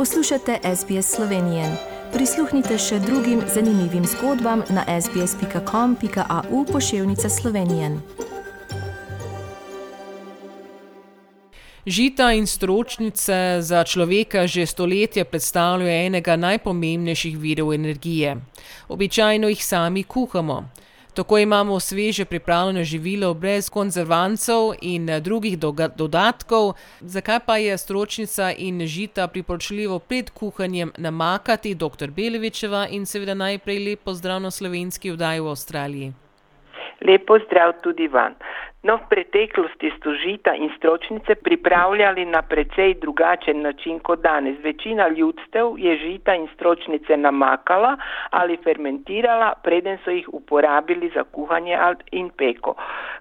Poslušate SBS Slovenije. Prisluhnite še drugim zanimivim zgodbam na sbsp.com.au pošiljka Slovenije. Žita in stročnice za človeka že stoletja predstavljajo enega najpomembnejših virov energije. Običajno jih sami kuhamo. Tako imamo sveže pripravljeno živilo brez konzervancov in drugih dodatkov. Zakaj pa je stročnica in žita priporočljivo pred kuhanjem namakati, doktor Belevičeva in seveda najprej lep pozdrav na slovenski vdaji v Avstraliji. Lep pozdrav tudi vam. No, v preteklosti so žita in stročnice pripravljali na precej drugačen način kot danes. Večina ljudstev je žita in stročnice namakala ali fermentirala, preden so jih uporabili za kuhanje in peko.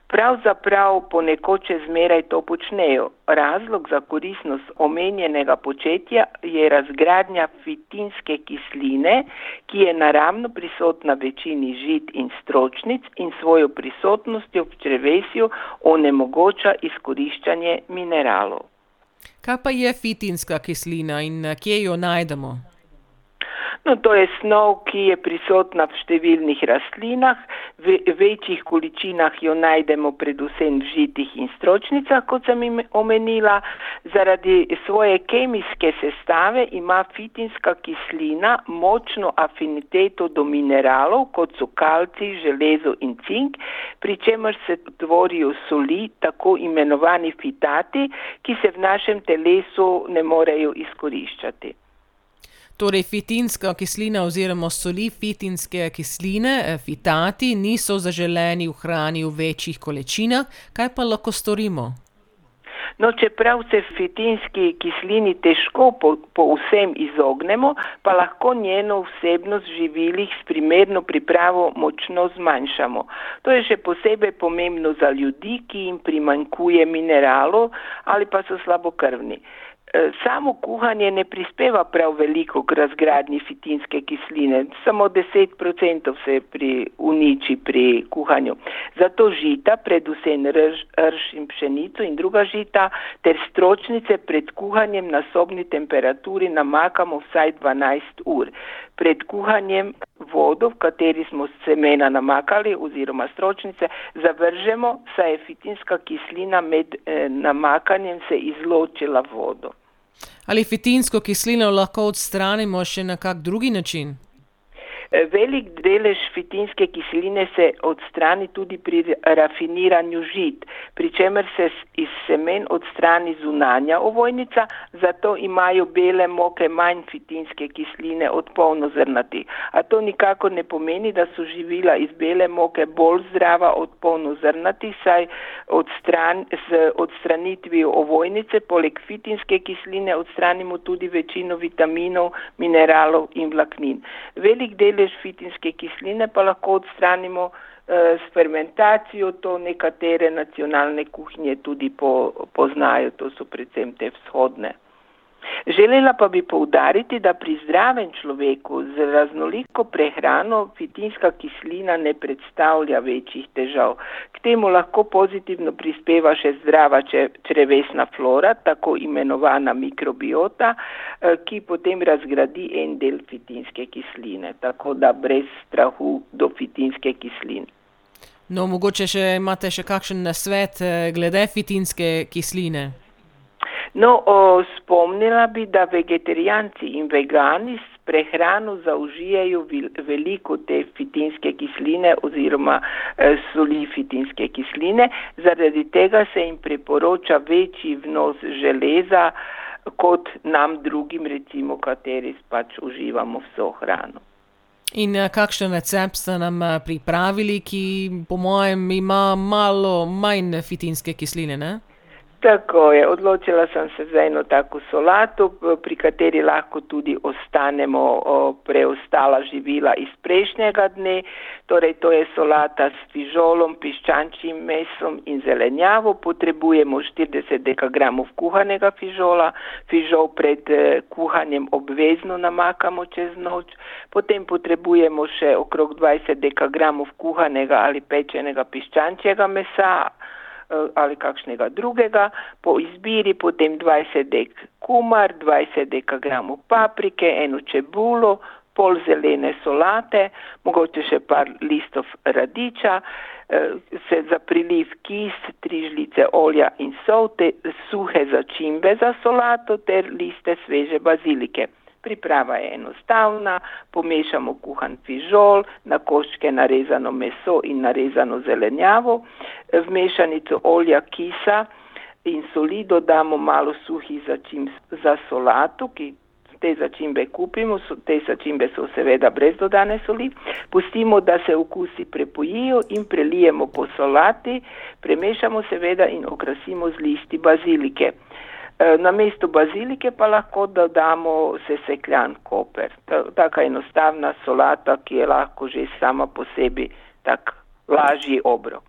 Pravzaprav ponekod še zmeraj to počnejo. Razlog za koristnost omenjenega početja je razgradnja fitinske kisline, ki je naravno prisotna večini žit in stročnic in svojo prisotnostjo v črevesju onemogoča izkoriščanje mineralov. Kaj pa je fitinska kislina in kje jo najdemo? No, to je snov, ki je prisotna v številnih rastlinah, v večjih količinah jo najdemo predvsem v žitih in stročnicah, kot sem jim omenila. Zaradi svoje kemijske sestave ima fitinska kislina močno afiniteto do mineralov, kot so kalci, železo in cink, pri čemer se tvorijo soli, tako imenovani fitati, ki se v našem telesu ne morejo izkoriščati. Torej, fitinska kislina oziroma soli fitinske kisline, fitati, niso zaželeni v hrani v večjih količinah. Kaj pa lahko storimo? No, čeprav se fitinski kislini težko povsem izognemo, pa lahko njeno vsebnost v živilih s primerno pripravo močno zmanjšamo. To je še posebej pomembno za ljudi, ki jim primankuje mineralov ali pa so slabokrvni. Samo kuhanje ne prispeva prav veliko k razgradnji fitinske kisline, samo 10% se pri, uniči pri kuhanju. Zato žita, predvsem rž, rž in pšenico in druga žita, ter stročnice pred kuhanjem na sobni temperaturi namakamo vsaj 12 ur. Pred kuhanjem vodo, v kateri smo semena namakali oziroma stročnice, zavržemo, saj je fitinska kislina med eh, namakanjem se izločila vodo. Ali fitinsko kislino lahko odstranimo še na kak drugi način? Velik delež fitinske kisline se odstrani tudi pri rafiniranju žit, pri čemer se iz semen odstrani zunanja ovojnica, zato imajo bele moke manj fitinske kisline od polnozrnatih. A to nikako ne pomeni, da so živila iz bele moke bolj zdrava od polnozrnatih, saj odstran, z odstranitvijo ovojnice poleg fitinske kisline odstranimo tudi večino vitaminov, mineralov in vlaknin. Velik delež fitinske kisline pa lahko odstranimo eh, s fermentacijo, to nekatere nacionalne kuhinje tudi po, poznajo, to so predvsem te vzhodne. Želela pa bi poudariti, da pri zdravem človeku z raznoliko prehrano fitinska kislina ne predstavlja večjih težav. K temu lahko pozitivno prispeva še zdrava črevesna flora, tako imenovana mikrobiota, ki potem razgradi en del fitinske kisline, tako da brez strahu do fitinske kisline. No, mogoče še imate še kakšen nasvet glede fitinske kisline? No, o, spomnila bi, da vegetarijanci in vegani s prehrano zaužijajo veliko te fitinske kisline oziroma eh, soli fitinske kisline, zaradi tega se jim priporoča večji vnos železa kot nam drugim, recimo, kateri pač uživamo vso hrano. In kakšen recept ste nam pripravili, ki po mojem ima malo manj fitinske kisline, ne? Tako je, odločila sem se za eno tako solato, pri kateri lahko tudi ostanemo preostala živila iz prejšnjega dne. Torej, to je solata s fižolom, piščančjim mesom in zelenjavo. Potrebujemo 40 dekagramov kuhanega fižola. Fižol pred kuhanjem obvezno namakamo čez noč. Potem potrebujemo še okrog 20 dekagramov kuhanega ali pečenega piščančjega mesa ali kakšnega drugega, po izbiri potem 20 dek kumar, 20 dekagramov paprike, eno čebulo, pol zelene solate, mogoče še par listov radiča, se za priliv kis, tri žlice olja in sol, te suhe začimbe za solato ter liste sveže bazilike. Priprava je enostavna, pomešamo kuhan fižol, na koščke narezano meso in narezano zelenjavo, v mešanico olja kisa in soli dodamo malo suhih začimb za solato, ki te začimbe kupimo, so, te začimbe so seveda brez dodane soli, pustimo, da se okusi prepojijo in prelijemo po solati, premešamo seveda in okrasimo z listi bazilike. Eh, na mesto bazilike pa lahko dodamo sesekljan koper. Taka enostavna solata, ki je lahko že sama po sebi tak lažji obrok.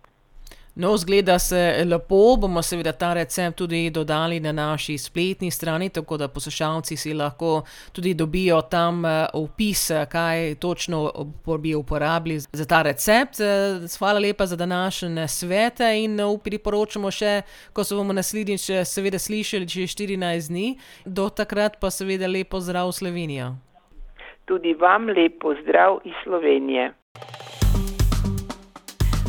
No, zgleda se lepo. Bomo seveda ta recept tudi dodali na naši spletni strani, tako da poslušalci si lahko tudi dobijo tam eh, opis, kaj točno bi uporabili za ta recept. Eh, hvala lepa za današnje svete in eh, priporočamo še, ko se bomo naslednjič seveda slišali čez 14 dni. Do takrat pa seveda lepo zdrav Slovenijo. Tudi vam lepo zdrav iz Slovenije.